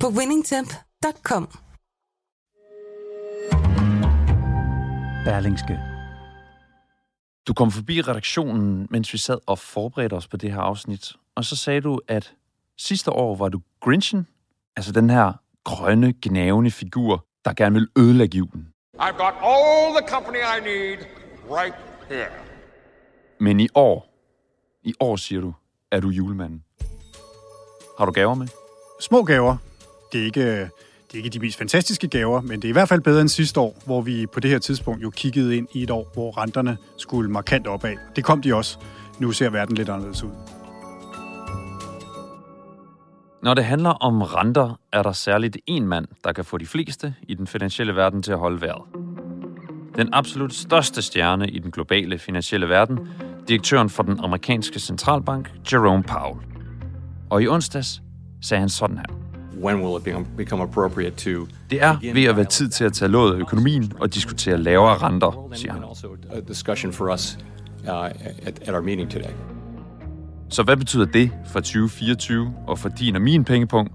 på winningtemp.com. Berlingske. Du kom forbi redaktionen, mens vi sad og forberedte os på det her afsnit, og så sagde du, at sidste år var du Grinchen, altså den her grønne, gnavende figur, der gerne vil ødelægge julen. I've got all the company I need right here. Men i år, i år siger du, er du julemanden. Har du gaver med? Små gaver. Det er ikke, det er ikke de mest fantastiske gaver, men det er i hvert fald bedre end sidste år, hvor vi på det her tidspunkt jo kiggede ind i et år, hvor renterne skulle markant opad. Det kom de også. Nu ser verden lidt anderledes ud. Når det handler om renter, er der særligt én mand, der kan få de fleste i den finansielle verden til at holde vejret. Den absolut største stjerne i den globale finansielle verden, direktøren for den amerikanske centralbank, Jerome Powell. Og i onsdags sagde han sådan her when will it become, become appropriate to Det er ved at være tid til at tage låget af økonomien og diskutere lavere renter, siger han. a discussion for us uh, at, at our meeting today. Så hvad betyder det for 2024 og for din og min pengepunkt?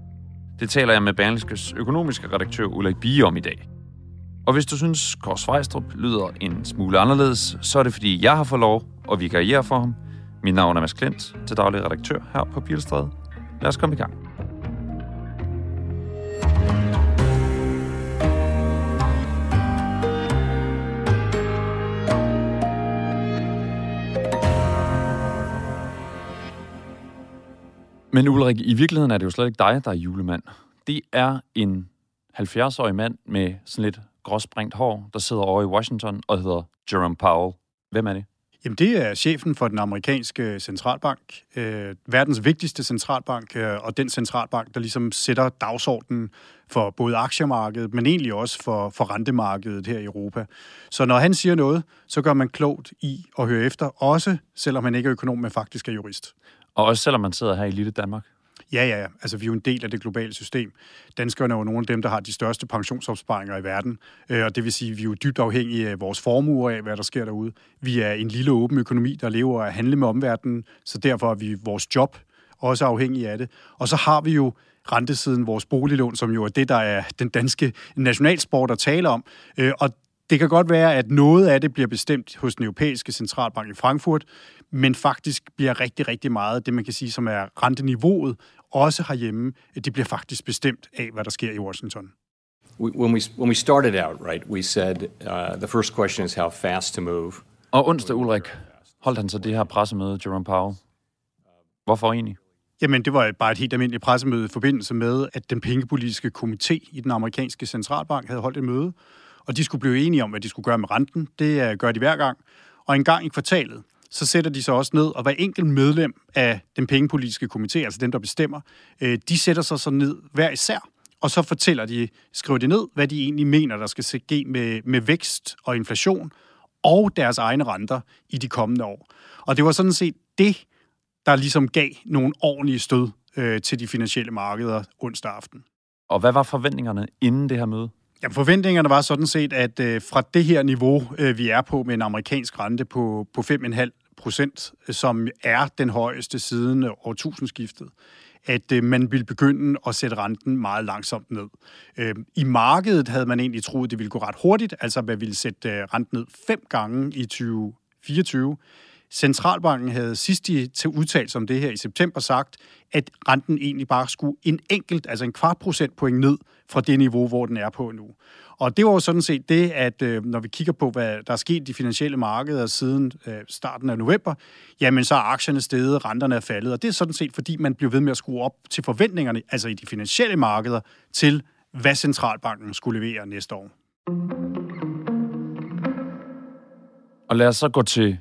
Det taler jeg med Berlingskes økonomiske redaktør Ulrik Bie om i dag. Og hvis du synes, Kors Svejstrup lyder en smule anderledes, så er det fordi, jeg har fået lov at vikariere for ham. Mit navn er Mads Klint, til daglig redaktør her på Pilstræde. Lad os komme i gang. Men Ulrik, i virkeligheden er det jo slet ikke dig, der er julemand. Det er en 70-årig mand med sådan lidt gråsprængt hår, der sidder over i Washington og hedder Jerome Powell. Hvem er det? Jamen, det er chefen for den amerikanske centralbank, øh, verdens vigtigste centralbank, øh, og den centralbank, der ligesom sætter dagsordenen for både aktiemarkedet, men egentlig også for, for rentemarkedet her i Europa. Så når han siger noget, så gør man klogt i at høre efter, også selvom han ikke er økonom, men faktisk er jurist. Og også selvom man sidder her i lille Danmark. Ja, ja, ja. Altså, vi er jo en del af det globale system. Danskerne er jo nogle af dem, der har de største pensionsopsparinger i verden. Øh, og det vil sige, at vi er jo dybt afhængige af vores formuer af, hvad der sker derude. Vi er en lille åben økonomi, der lever af at handle med omverdenen, så derfor er vi vores job også afhængige af det. Og så har vi jo rentesiden, vores boliglån, som jo er det, der er den danske nationalsport at tale om. Øh, og det kan godt være, at noget af det bliver bestemt hos den europæiske centralbank i Frankfurt, men faktisk bliver rigtig, rigtig meget det, man kan sige, som er renteniveauet, også herhjemme, det bliver faktisk bestemt af, hvad der sker i Washington. When, we, when we started out, right, we said uh, the first question is how fast to move. Og onsdag, Ulrik, holdt han så det her pressemøde, Jerome Powell. Hvorfor egentlig? Jamen, det var bare et helt almindeligt pressemøde i forbindelse med, at den pengepolitiske komité i den amerikanske centralbank havde holdt et møde, og de skulle blive enige om, hvad de skulle gøre med renten. Det øh, gør de hver gang. Og en gang i kvartalet, så sætter de sig også ned, og hver enkelt medlem af den pengepolitiske komité, altså dem, der bestemmer, øh, de sætter sig så ned hver især, og så fortæller de, skriver de ned, hvad de egentlig mener, der skal ske med, med vækst og inflation, og deres egne renter i de kommende år. Og det var sådan set det, der ligesom gav nogle ordentlige stød øh, til de finansielle markeder onsdag aften. Og hvad var forventningerne inden det her møde? Jamen, forventningerne var sådan set, at øh, fra det her niveau, øh, vi er på med en amerikansk rente på, på 5,5 procent, som er den højeste siden øh, årtusindskiftet, at øh, man ville begynde at sætte renten meget langsomt ned. Øh, I markedet havde man egentlig troet, det ville gå ret hurtigt, altså at man ville sætte øh, renten ned fem gange i 2024. Centralbanken havde sidst i til udtalelse om det her i september sagt, at renten egentlig bare skulle en enkelt, altså en kvart procentpoint ned fra det niveau, hvor den er på nu. Og det var jo sådan set det, at øh, når vi kigger på, hvad der er sket i de finansielle markeder siden øh, starten af november, jamen så er aktierne steget, renterne er faldet, og det er sådan set, fordi man bliver ved med at skrue op til forventningerne, altså i de finansielle markeder, til hvad centralbanken skulle levere næste år. Og lad os så gå til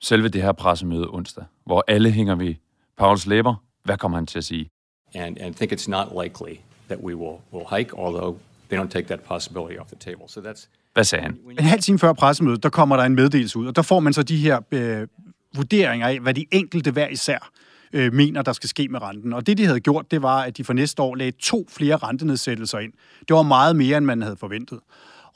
selve det her pressemøde onsdag, hvor alle hænger ved Pauls læber. Hvad kommer han til at sige? And, and think it's not likely that we will, will hike, although they don't take that possibility off the table. So that's Hvad sagde han? En halv time før pressemødet, der kommer der en meddelelse ud, og der får man så de her øh, vurderinger af, hvad de enkelte hver især øh, mener, der skal ske med renten. Og det, de havde gjort, det var, at de for næste år lagde to flere rentenedsættelser ind. Det var meget mere, end man havde forventet.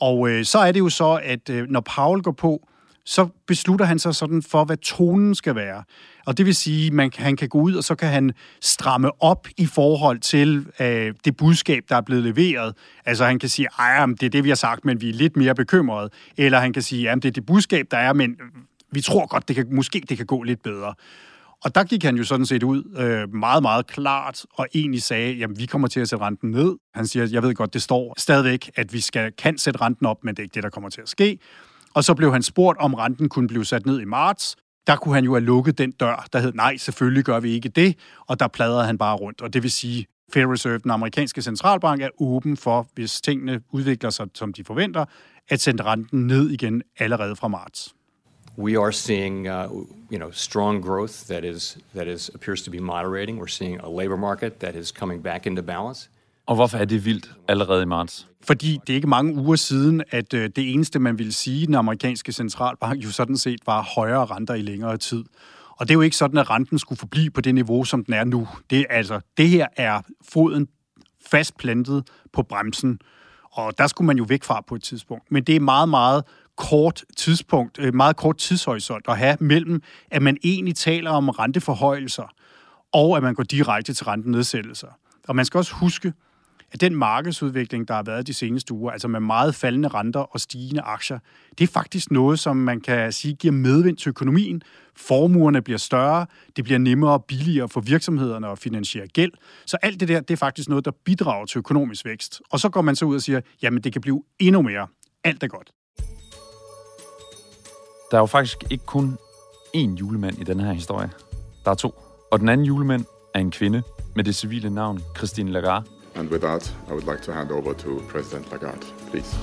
Og øh, så er det jo så, at øh, når Paul går på, så beslutter han sig sådan for, hvad tonen skal være. Og det vil sige, at man, han kan gå ud, og så kan han stramme op i forhold til øh, det budskab, der er blevet leveret. Altså han kan sige, at det er det, vi har sagt, men vi er lidt mere bekymrede. Eller han kan sige, at det er det budskab, der er, men vi tror godt, det kan, måske det kan gå lidt bedre. Og der gik han jo sådan set ud øh, meget, meget klart og egentlig sagde, jamen vi kommer til at sætte renten ned. Han siger, jeg ved godt, det står stadigvæk, at vi skal, kan sætte renten op, men det er ikke det, der kommer til at ske. Og så blev han spurgt, om renten kunne blive sat ned i marts. Der kunne han jo have lukket den dør, der hed, nej, selvfølgelig gør vi ikke det. Og der pladrede han bare rundt. Og det vil sige, Federal Reserve, den amerikanske centralbank, er åben for, hvis tingene udvikler sig, som de forventer, at sende renten ned igen allerede fra marts. We are seeing, uh, you know, strong growth that is that is appears to be moderating. We're seeing a labor market that is coming back into balance. Og hvorfor er det vildt allerede i marts? Fordi det er ikke mange uger siden, at øh, det eneste, man ville sige, den amerikanske centralbank jo sådan set var højere renter i længere tid. Og det er jo ikke sådan, at renten skulle forblive på det niveau, som den er nu. Det, altså, det her er foden fastplantet på bremsen, og der skulle man jo væk fra på et tidspunkt. Men det er meget, meget kort tidspunkt, øh, meget kort tidshorisont at have mellem, at man egentlig taler om renteforhøjelser, og at man går direkte til rentenedsættelser. Og man skal også huske, at den markedsudvikling, der har været de seneste uger, altså med meget faldende renter og stigende aktier, det er faktisk noget, som man kan sige giver medvind til økonomien. Formuerne bliver større, det bliver nemmere og billigere for virksomhederne at finansiere gæld. Så alt det der, det er faktisk noget, der bidrager til økonomisk vækst. Og så går man så ud og siger, jamen det kan blive endnu mere. Alt er godt. Der er jo faktisk ikke kun én julemand i den her historie. Der er to. Og den anden julemand er en kvinde med det civile navn Christine Lagarde. And with that, I would like to hand over to President Lagarde, please.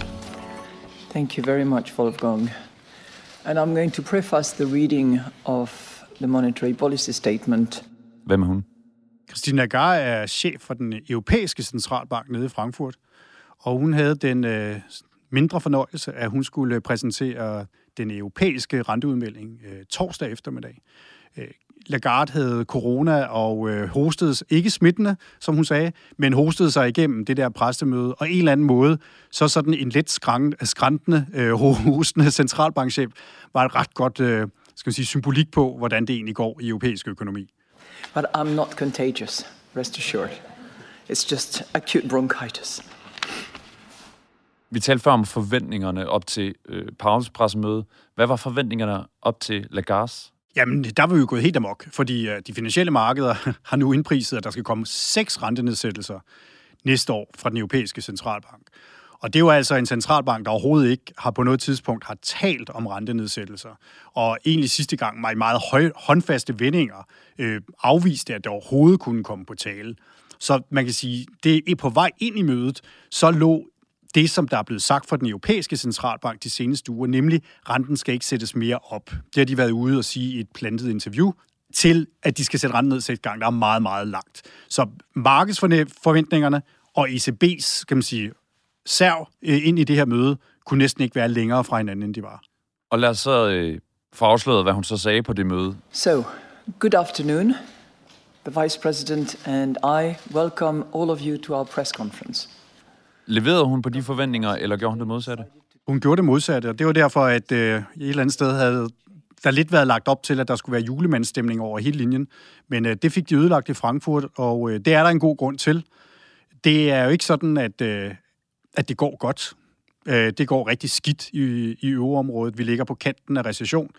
Thank you very much, Wolfgang. And I'm going to preface the reading of the monetary policy statement. Hvem er hun? Christine Lagarde er chef for den europæiske centralbank nede i Frankfurt, og hun havde den øh, mindre fornøjelse, at hun skulle præsentere den europæiske renteudmelding øh, torsdag eftermiddag. Øh, Lagarde havde corona og øh, hostede, ikke smittende, som hun sagde, men hostede sig igennem det der pressemøde, og en eller anden måde, så sådan en let skræntende, øh, hostende centralbankchef var et ret godt øh, skal man sige, symbolik på, hvordan det egentlig går i europæisk økonomi. But I'm not contagious, rest assured. It's just acute bronchitis. Vi talte før om forventningerne op til øh, Pauls pressemøde. Hvad var forventningerne op til Lagardes? Jamen, der var vi jo gået helt amok, fordi øh, de finansielle markeder har nu indpriset, at der skal komme seks rentenedsættelser næste år fra den europæiske centralbank. Og det er jo altså en centralbank, der overhovedet ikke har på noget tidspunkt har talt om rentenedsættelser. Og egentlig sidste gang var i meget høj, håndfaste vendinger øh, afviste, at det overhovedet kunne komme på tale. Så man kan sige, det er på vej ind i mødet, så lå det, som der er blevet sagt fra den europæiske centralbank de seneste uger, nemlig renten skal ikke sættes mere op. Det har de været ude og sige i et plantet interview til, at de skal sætte renten ned sætte gang, der er meget, meget langt. Så markedsforventningerne og ECB's, kan man sige, serv øh, ind i det her møde, kunne næsten ikke være længere fra hinanden, end de var. Og lad os så øh, få afsløret, hvad hun så sagde på det møde. So, good afternoon. The Vice President and I welcome all of you to our press conference. Leverede hun på de forventninger, eller gjorde hun det modsatte? Hun gjorde det modsatte, og det var derfor, at øh, et eller andet sted havde der lidt været lagt op til, at der skulle være julemandsstemning over hele linjen. Men øh, det fik de ødelagt i Frankfurt, og øh, det er der en god grund til. Det er jo ikke sådan, at, øh, at det går godt. Øh, det går rigtig skidt i, i øvreområdet. Vi ligger på kanten af recession.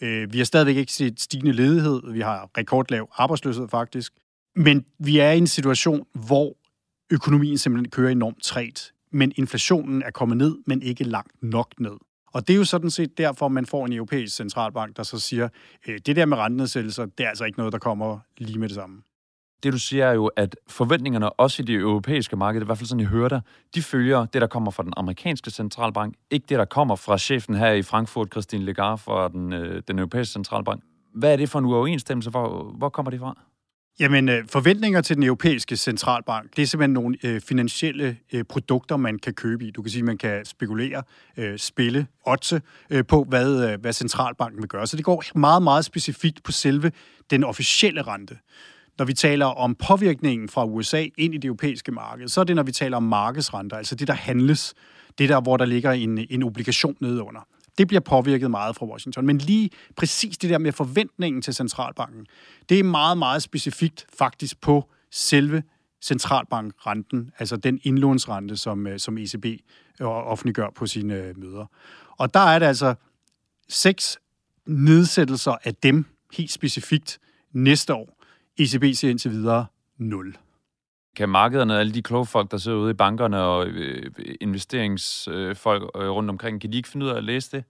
Øh, vi har stadigvæk ikke set stigende ledighed. Vi har rekordlav arbejdsløshed faktisk. Men vi er i en situation, hvor økonomien simpelthen kører enormt træt. Men inflationen er kommet ned, men ikke langt nok ned. Og det er jo sådan set derfor, man får en europæisk centralbank, der så siger, øh, det der med rentenedsættelser, det er altså ikke noget, der kommer lige med det samme. Det du siger er jo, at forventningerne også i det europæiske marked, i hvert fald sådan jeg hører dig, de følger det, der kommer fra den amerikanske centralbank, ikke det, der kommer fra chefen her i Frankfurt, Christine Lagarde fra den, øh, den europæiske centralbank. Hvad er det for en uoverensstemmelse? Hvor, hvor kommer det fra? Jamen, øh, forventninger til den europæiske centralbank, det er simpelthen nogle øh, finansielle øh, produkter, man kan købe i. Du kan sige, man kan spekulere, øh, spille, otte øh, på, hvad, øh, hvad centralbanken vil gøre. Så det går meget, meget specifikt på selve den officielle rente. Når vi taler om påvirkningen fra USA ind i det europæiske marked, så er det, når vi taler om markedsrenter, altså det, der handles, det der, hvor der ligger en, en obligation nedunder. Det bliver påvirket meget fra Washington. Men lige præcis det der med forventningen til centralbanken, det er meget, meget specifikt faktisk på selve centralbankrenten, altså den indlånsrente, som, øh, som ECB øh, offentliggør på sine øh, møder. Og der er det altså seks nedsættelser af dem helt specifikt næste år. ECB siger indtil videre 0 kan markederne, alle de kloge folk, der sidder ude i bankerne og øh, investeringsfolk øh, rundt omkring, kan de ikke finde ud af at læse det?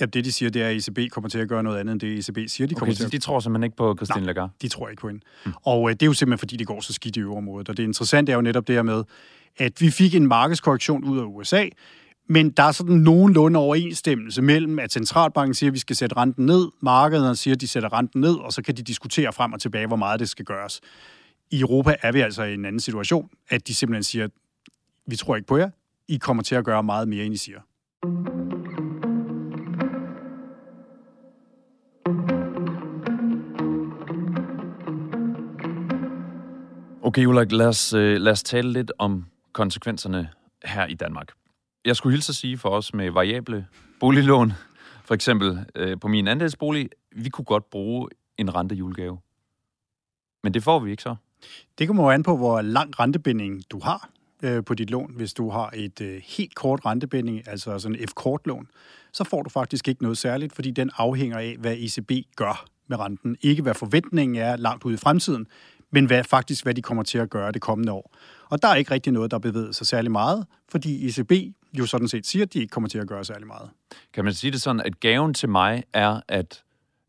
Ja, det de siger, det er, at ECB kommer til at gøre noget andet, end det ECB siger, de kommer okay, til at... de tror simpelthen ikke på Christine Lagarde? de tror ikke på hende. Mm. Og øh, det er jo simpelthen, fordi det går så skidt i øvrigt. Og det interessante er jo netop det her med, at vi fik en markedskorrektion ud af USA, men der er sådan nogenlunde overensstemmelse mellem, at centralbanken siger, at vi skal sætte renten ned, markederne siger, at de sætter renten ned, og så kan de diskutere frem og tilbage, hvor meget det skal gøres. I Europa er vi altså i en anden situation, at de simpelthen siger, vi tror ikke på jer, I kommer til at gøre meget mere, end I siger. Okay, Ulrik, lad os, øh, lad os tale lidt om konsekvenserne her i Danmark. Jeg skulle hilse at sige for os med variable boliglån, for eksempel øh, på min andelsbolig, vi kunne godt bruge en rentejulegave. Men det får vi ikke så. Det kommer jo an på, hvor lang rentebinding du har øh, på dit lån. Hvis du har et øh, helt kort rentebinding, altså sådan et F-kort-lån, så får du faktisk ikke noget særligt, fordi den afhænger af, hvad ECB gør med renten. Ikke hvad forventningen er langt ude i fremtiden, men hvad, faktisk hvad de kommer til at gøre det kommende år. Og der er ikke rigtig noget, der bevæger sig særlig meget, fordi ECB jo sådan set siger, at de ikke kommer til at gøre særlig meget. Kan man sige det sådan, at gaven til mig er, at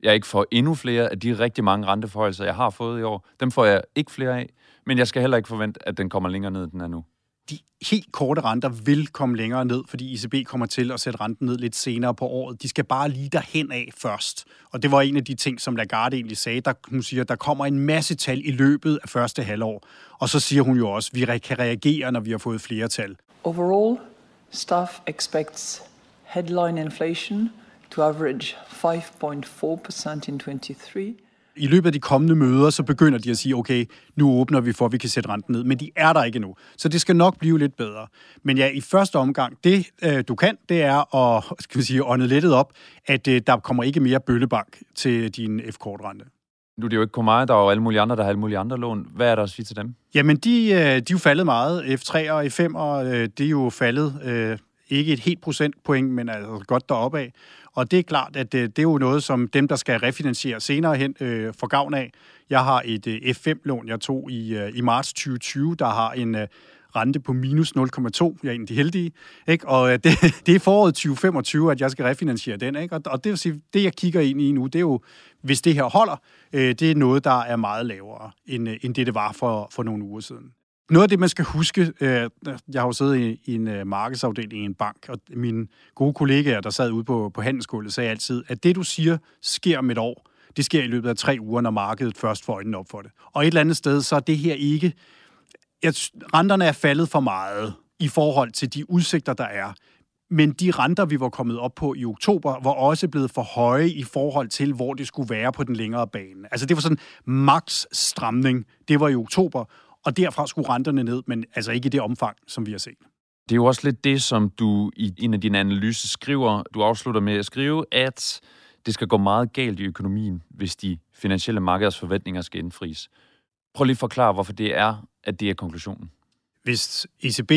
jeg ikke får endnu flere af de rigtig mange renteforhøjelser, jeg har fået i år. Dem får jeg ikke flere af, men jeg skal heller ikke forvente, at den kommer længere ned, end den er nu. De helt korte renter vil komme længere ned, fordi ECB kommer til at sætte renten ned lidt senere på året. De skal bare lige derhen af først. Og det var en af de ting, som Lagarde egentlig sagde. Der, hun siger, at der kommer en masse tal i løbet af første halvår. Og så siger hun jo også, at vi kan reagere, når vi har fået flere tal. Overall, staff expects headline inflation to average 5.4% in 23. I løbet af de kommende møder, så begynder de at sige, okay, nu åbner vi for, at vi kan sætte renten ned. Men de er der ikke nu. Så det skal nok blive lidt bedre. Men ja, i første omgang, det øh, du kan, det er at skal vi sige, ånde lettet op, at øh, der kommer ikke mere bøllebank til din F-kortrente. Nu er det jo ikke kun mig, der er jo alle mulige andre, der har alle mulige andre lån. Hvad er der at sige til dem? Jamen, de, øh, de er jo faldet meget. F3 og F5, og det er jo faldet ikke et helt procentpoint, men altså godt deroppe af. Og det er klart, at det, det er jo noget, som dem, der skal refinansiere senere hen, øh, får gavn af. Jeg har et øh, F5-lån, jeg tog i, øh, i marts 2020, der har en øh, rente på minus 0,2. Jeg er en af de heldige. Ikke? Og øh, det, det er foråret 2025, at jeg skal refinansiere den. Ikke? Og, og det vil sige, det jeg kigger ind i nu, det er jo, hvis det her holder, øh, det er noget, der er meget lavere, end, øh, end det, det var for, for nogle uger siden. Noget af det, man skal huske, øh, jeg har jo siddet i, i en øh, markedsafdeling i en bank, og mine gode kollegaer, der sad ude på, på handelsgulvet, sagde altid, at det, du siger, sker om et år. Det sker i løbet af tre uger, når markedet først får øjnene op for det. Og et eller andet sted, så er det her ikke... Jeg, renterne er faldet for meget i forhold til de udsigter, der er. Men de renter, vi var kommet op på i oktober, var også blevet for høje i forhold til, hvor det skulle være på den længere bane. Altså det var sådan max stramning. Det var i oktober, og derfra skulle renterne ned, men altså ikke i det omfang, som vi har set. Det er jo også lidt det, som du i en af dine analyser skriver. Du afslutter med at skrive, at det skal gå meget galt i økonomien, hvis de finansielle markeders forventninger skal indfries. Prøv lige at forklare, hvorfor det er, at det er konklusionen. Hvis ECB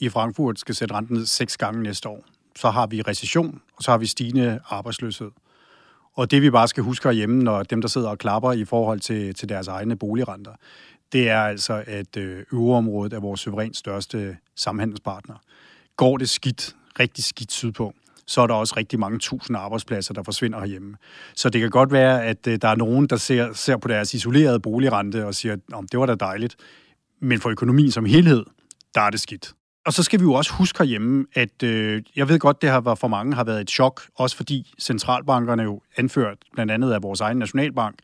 i Frankfurt skal sætte renten ned seks gange næste år, så har vi recession, og så har vi stigende arbejdsløshed. Og det vi bare skal huske herhjemme, når dem, der sidder og klapper i forhold til, til deres egne boligrenter, det er altså, at øh, øvreområdet er vores suverænt største samhandelspartner. Går det skidt, rigtig skidt sydpå, så er der også rigtig mange tusind arbejdspladser, der forsvinder herhjemme. Så det kan godt være, at øh, der er nogen, der ser, ser på deres isolerede boligrente og siger, at det var da dejligt. Men for økonomien som helhed, der er det skidt. Og så skal vi jo også huske herhjemme, at øh, jeg ved godt, det har været for mange har været et chok, også fordi centralbankerne jo anført, blandt andet af vores egen nationalbank,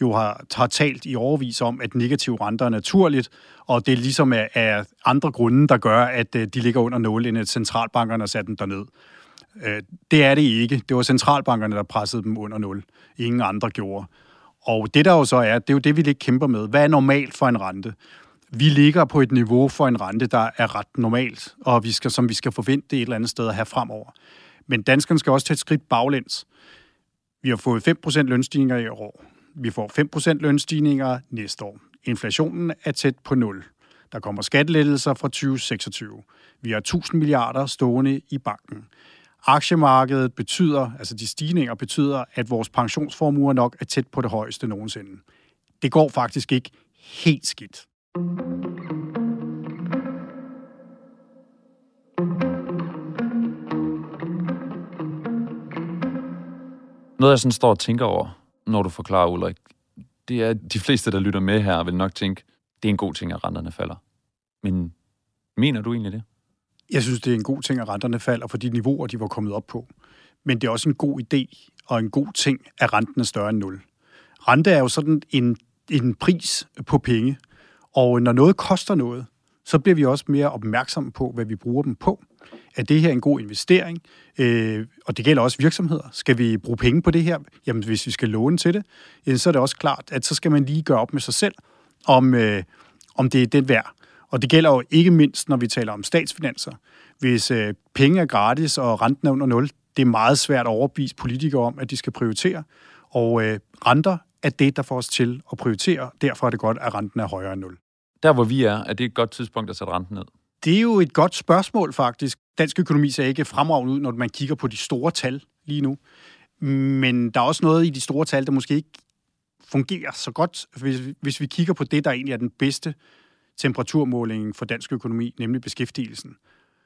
jo har, har talt i overvis om, at negativ renter er naturligt, og det ligesom er, er andre grunde, der gør, at øh, de ligger under nul, end at centralbankerne har sat dem derned. Øh, det er det ikke. Det var centralbankerne, der pressede dem under nul. Ingen andre gjorde. Og det der jo så er, det er jo det, vi lidt kæmper med. Hvad er normalt for en rente? Vi ligger på et niveau for en rente, der er ret normalt, og vi skal, som vi skal forvente et eller andet sted at have fremover. Men danskerne skal også tage et skridt baglæns. Vi har fået 5% lønstigninger i år. Vi får 5% lønstigninger næste år. Inflationen er tæt på 0. Der kommer skattelettelser fra 2026. Vi har 1000 milliarder stående i banken. Aktiemarkedet betyder, altså de stigninger betyder, at vores pensionsformuer nok er tæt på det højeste nogensinde. Det går faktisk ikke helt skidt. Noget, jeg sådan står og tænker over, når du forklarer, Ulrik, det er, at de fleste, der lytter med her, vil nok tænke, det er en god ting, at renterne falder. Men mener du egentlig det? Jeg synes, det er en god ting, at renterne falder for de niveauer, de var kommet op på. Men det er også en god idé og en god ting, at renten er større end 0. Rente er jo sådan en, en pris på penge, og når noget koster noget, så bliver vi også mere opmærksomme på, hvad vi bruger dem på. Er det her en god investering? Øh, og det gælder også virksomheder. Skal vi bruge penge på det her? Jamen, hvis vi skal låne til det, så er det også klart, at så skal man lige gøre op med sig selv, om, øh, om det er det værd. Og det gælder jo ikke mindst, når vi taler om statsfinanser. Hvis øh, penge er gratis og renten er under 0, det er meget svært at overbevise politikere om, at de skal prioritere. Og øh, renter er det, der får os til at prioritere. Derfor er det godt, at renten er højere end 0. Der, hvor vi er, er det et godt tidspunkt at sætte renten ned? Det er jo et godt spørgsmål, faktisk. Dansk økonomi ser ikke fremragende ud, når man kigger på de store tal lige nu. Men der er også noget i de store tal, der måske ikke fungerer så godt, hvis, hvis vi kigger på det, der egentlig er den bedste temperaturmåling for dansk økonomi, nemlig beskæftigelsen.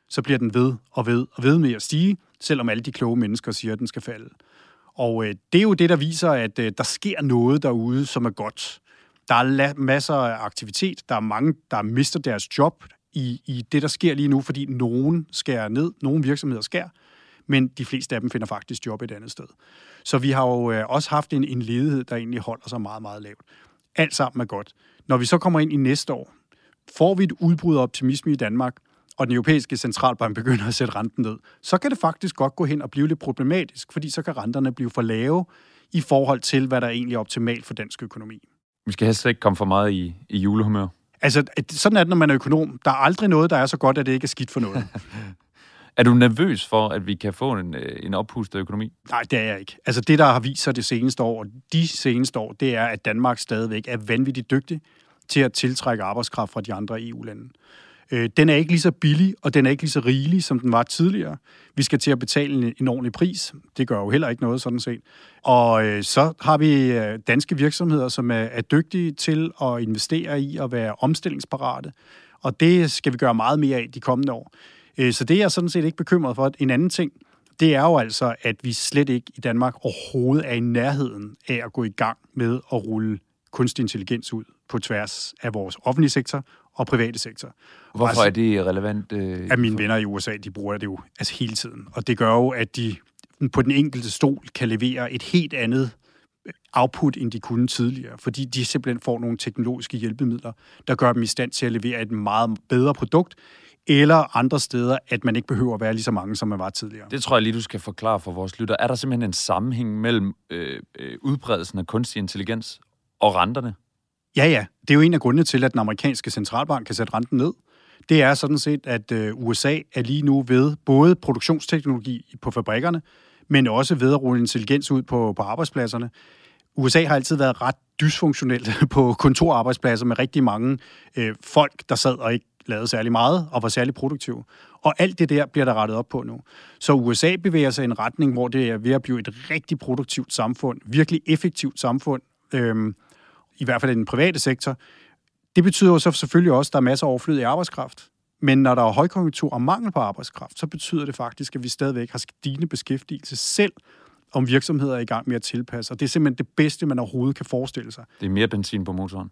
Så bliver den ved og ved og ved med at stige, selvom alle de kloge mennesker siger, at den skal falde. Og øh, det er jo det, der viser, at øh, der sker noget derude, som er godt. Der er masser af aktivitet. Der er mange, der mister deres job i, i det, der sker lige nu, fordi nogen skærer ned, nogle virksomheder skærer, men de fleste af dem finder faktisk job et andet sted. Så vi har jo øh, også haft en, en ledighed, der egentlig holder sig meget, meget lavt. Alt sammen er godt. Når vi så kommer ind i næste år, får vi et udbrud af optimisme i Danmark, og den europæiske centralbank begynder at sætte renten ned, så kan det faktisk godt gå hen og blive lidt problematisk, fordi så kan renterne blive for lave i forhold til, hvad der egentlig er optimalt for dansk økonomi. Vi skal helst ikke komme for meget i, i julehumør. Altså, sådan er det, når man er økonom. Der er aldrig noget, der er så godt, at det ikke er skidt for noget. er du nervøs for, at vi kan få en, øh, en oppustet økonomi? Nej, det er jeg ikke. Altså, det, der har vist sig det seneste år, og de seneste år, det er, at Danmark stadigvæk er vanvittigt dygtig til at tiltrække arbejdskraft fra de andre EU-lande. Øh, den er ikke lige så billig, og den er ikke lige så rigelig, som den var tidligere. Vi skal til at betale en, en ordentlig pris. Det gør jo heller ikke noget, sådan set. Og øh, så har vi øh, danske virksomheder, som er, er dygtige til at investere i og være omstillingsparate. Og det skal vi gøre meget mere af de kommende år. Øh, så det er jeg sådan set ikke bekymret for. En anden ting, det er jo altså, at vi slet ikke i Danmark overhovedet er i nærheden af at gå i gang med at rulle kunstig intelligens ud på tværs af vores offentlige sektor og private sektor. Hvorfor altså, er det relevant? Øh, at mine venner i USA, de bruger det jo altså hele tiden. Og det gør jo, at de på den enkelte stol kan levere et helt andet output, end de kunne tidligere, fordi de simpelthen får nogle teknologiske hjælpemidler, der gør dem i stand til at levere et meget bedre produkt, eller andre steder, at man ikke behøver at være lige så mange, som man var tidligere. Det tror jeg lige, du skal forklare for vores lytter. Er der simpelthen en sammenhæng mellem øh, øh, udbredelsen af kunstig intelligens og renterne? Ja, ja. Det er jo en af grundene til, at den amerikanske centralbank kan sætte renten ned. Det er sådan set, at øh, USA er lige nu ved både produktionsteknologi på fabrikkerne, men også ved at rulle intelligens ud på, på arbejdspladserne. USA har altid været ret dysfunktionelt på kontorarbejdspladser med rigtig mange øh, folk, der sad og ikke lavede særlig meget og var særlig produktive. Og alt det der bliver der rettet op på nu. Så USA bevæger sig i en retning, hvor det er ved at blive et rigtig produktivt samfund, virkelig effektivt samfund, øhm, i hvert fald i den private sektor. Det betyder jo så selvfølgelig også, at der er masser af overflødig arbejdskraft. Men når der er højkonjunktur og mangel på arbejdskraft, så betyder det faktisk, at vi stadigvæk har stigende beskæftigelse selv, om virksomheder er i gang med at tilpasse. Og det er simpelthen det bedste, man overhovedet kan forestille sig. Det er mere benzin på motoren.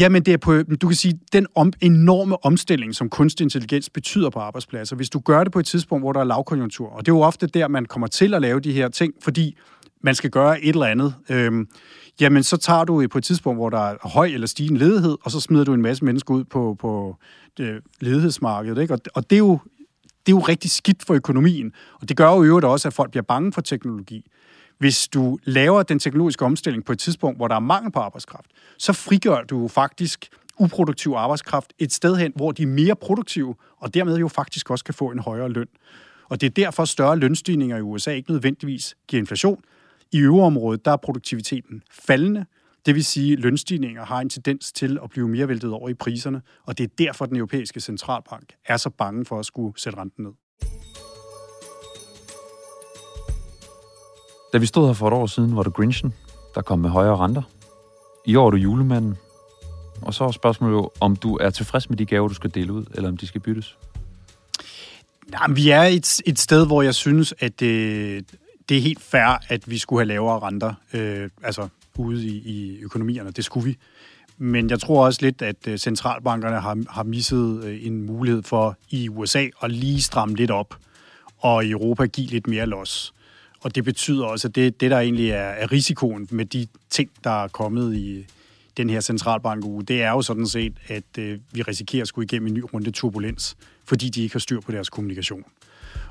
Jamen, det er på, du kan sige, den om, enorme omstilling, som kunstig intelligens betyder på arbejdspladser. Hvis du gør det på et tidspunkt, hvor der er lavkonjunktur, og det er jo ofte der, man kommer til at lave de her ting, fordi man skal gøre et eller andet, øh, jamen så tager du på et tidspunkt, hvor der er høj eller stigende ledighed, og så smider du en masse mennesker ud på, på det ledighedsmarkedet. Ikke? Og, og det, er jo, det er jo rigtig skidt for økonomien, og det gør jo øvrigt også, at folk bliver bange for teknologi. Hvis du laver den teknologiske omstilling på et tidspunkt, hvor der er mangel på arbejdskraft, så frigør du faktisk uproduktiv arbejdskraft et sted hen, hvor de er mere produktive, og dermed jo faktisk også kan få en højere løn. Og det er derfor større lønstigninger i USA ikke nødvendigvis giver inflation. I øvreområdet, der er produktiviteten faldende, det vil sige, at lønstigninger har en tendens til at blive mere væltet over i priserne, og det er derfor, den europæiske centralbank er så bange for at skulle sætte renten ned. Da vi stod her for et år siden, var du Grinchen, der kom med højere renter. I år er du julemanden. Og så er spørgsmålet jo, om du er tilfreds med de gaver, du skal dele ud, eller om de skal byttes? Jamen, vi er et, et sted, hvor jeg synes, at det, det er helt fair, at vi skulle have lavere renter, øh, altså ude i, i økonomierne. Det skulle vi. Men jeg tror også lidt, at øh, centralbankerne har, har misset øh, en mulighed for i USA at lige stramme lidt op, og i Europa give lidt mere los. Og det betyder også, at det, det der egentlig er, er risikoen med de ting, der er kommet i den her centralbankuge, det er jo sådan set, at øh, vi risikerer at skulle igennem en ny runde turbulens, fordi de ikke har styr på deres kommunikation.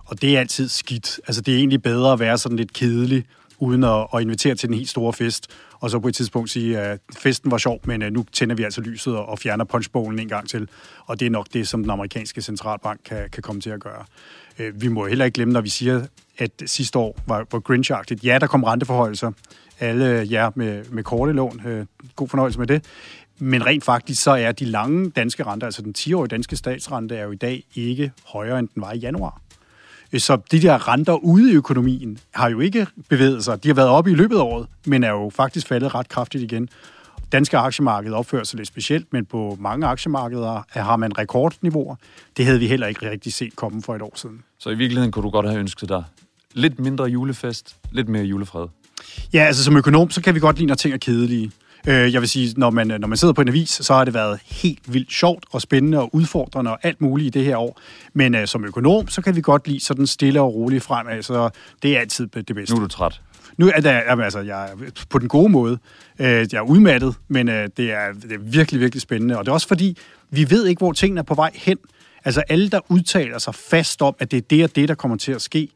Og det er altid skidt. Altså, det er egentlig bedre at være sådan lidt kedelig, uden at, at invitere til den helt store fest, og så på et tidspunkt sige, at festen var sjov, men øh, nu tænder vi altså lyset og, og fjerner punchbowlen en gang til. Og det er nok det, som den amerikanske centralbank kan, kan komme til at gøre. Øh, vi må heller ikke glemme, når vi siger, at sidste år var, var grinch -agtigt. Ja, der kom renteforhøjelser. Alle jer med, med korte lån, øh, god fornøjelse med det. Men rent faktisk, så er de lange danske renter, altså den 10-årige danske statsrente, er jo i dag ikke højere, end den var i januar. Så de der renter ude i økonomien har jo ikke bevæget sig. De har været oppe i løbet af året, men er jo faktisk faldet ret kraftigt igen. Danske aktiemarked opfører sig lidt specielt, men på mange aktiemarkeder har man rekordniveauer. Det havde vi heller ikke rigtig set komme for et år siden. Så i virkeligheden kunne du godt have ønsket dig lidt mindre julefest, lidt mere julefred? Ja, altså som økonom, så kan vi godt lide, når ting er kedelige. Øh, jeg vil sige, når man, når man sidder på en avis, så har det været helt vildt sjovt og spændende og udfordrende og alt muligt i det her år. Men øh, som økonom, så kan vi godt lide sådan stille og roligt fremad, så det er altid det bedste. Nu er du træt. Nu er der, jamen, altså, jeg er på den gode måde. Øh, jeg er udmattet, men øh, det, er, det er virkelig, virkelig spændende. Og det er også fordi, vi ved ikke, hvor tingene er på vej hen. Altså alle, der udtaler sig fast om, at det er det og det, der kommer til at ske,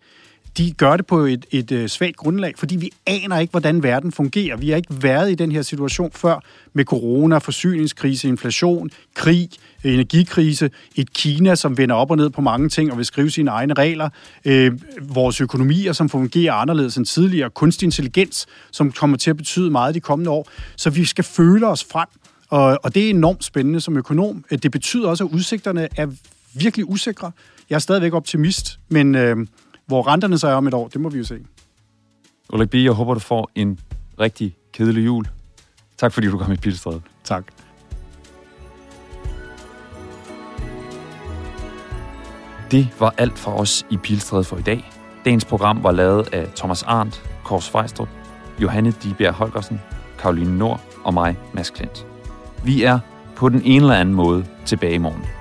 de gør det på et, et, øh, svagt grundlag, fordi vi aner ikke, hvordan verden fungerer. Vi har ikke været i den her situation før med corona, forsyningskrise, inflation, krig, energikrise, et Kina, som vender op og ned på mange ting og vil skrive sine egne regler, øh, vores økonomier, som fungerer anderledes end tidligere, kunstig intelligens, som kommer til at betyde meget de kommende år. Så vi skal føle os frem, og, og det er enormt spændende som økonom. Øh, det betyder også, at udsigterne er virkelig usikre. Jeg er stadigvæk optimist, men... Øh, hvor renterne så er om et år, det må vi jo se. Ulrik B., jeg håber, du får en rigtig kedelig jul. Tak fordi du kom i Pilstrædet. Tak. Det var alt for os i Pilstrædet for i dag. Dagens program var lavet af Thomas Arndt, Kors Fejstrup, Johanne Dibjerg Holgersen, Karoline Nord og mig, Mads Klint. Vi er på den ene eller anden måde tilbage i morgen.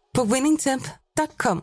på winningtemp.com.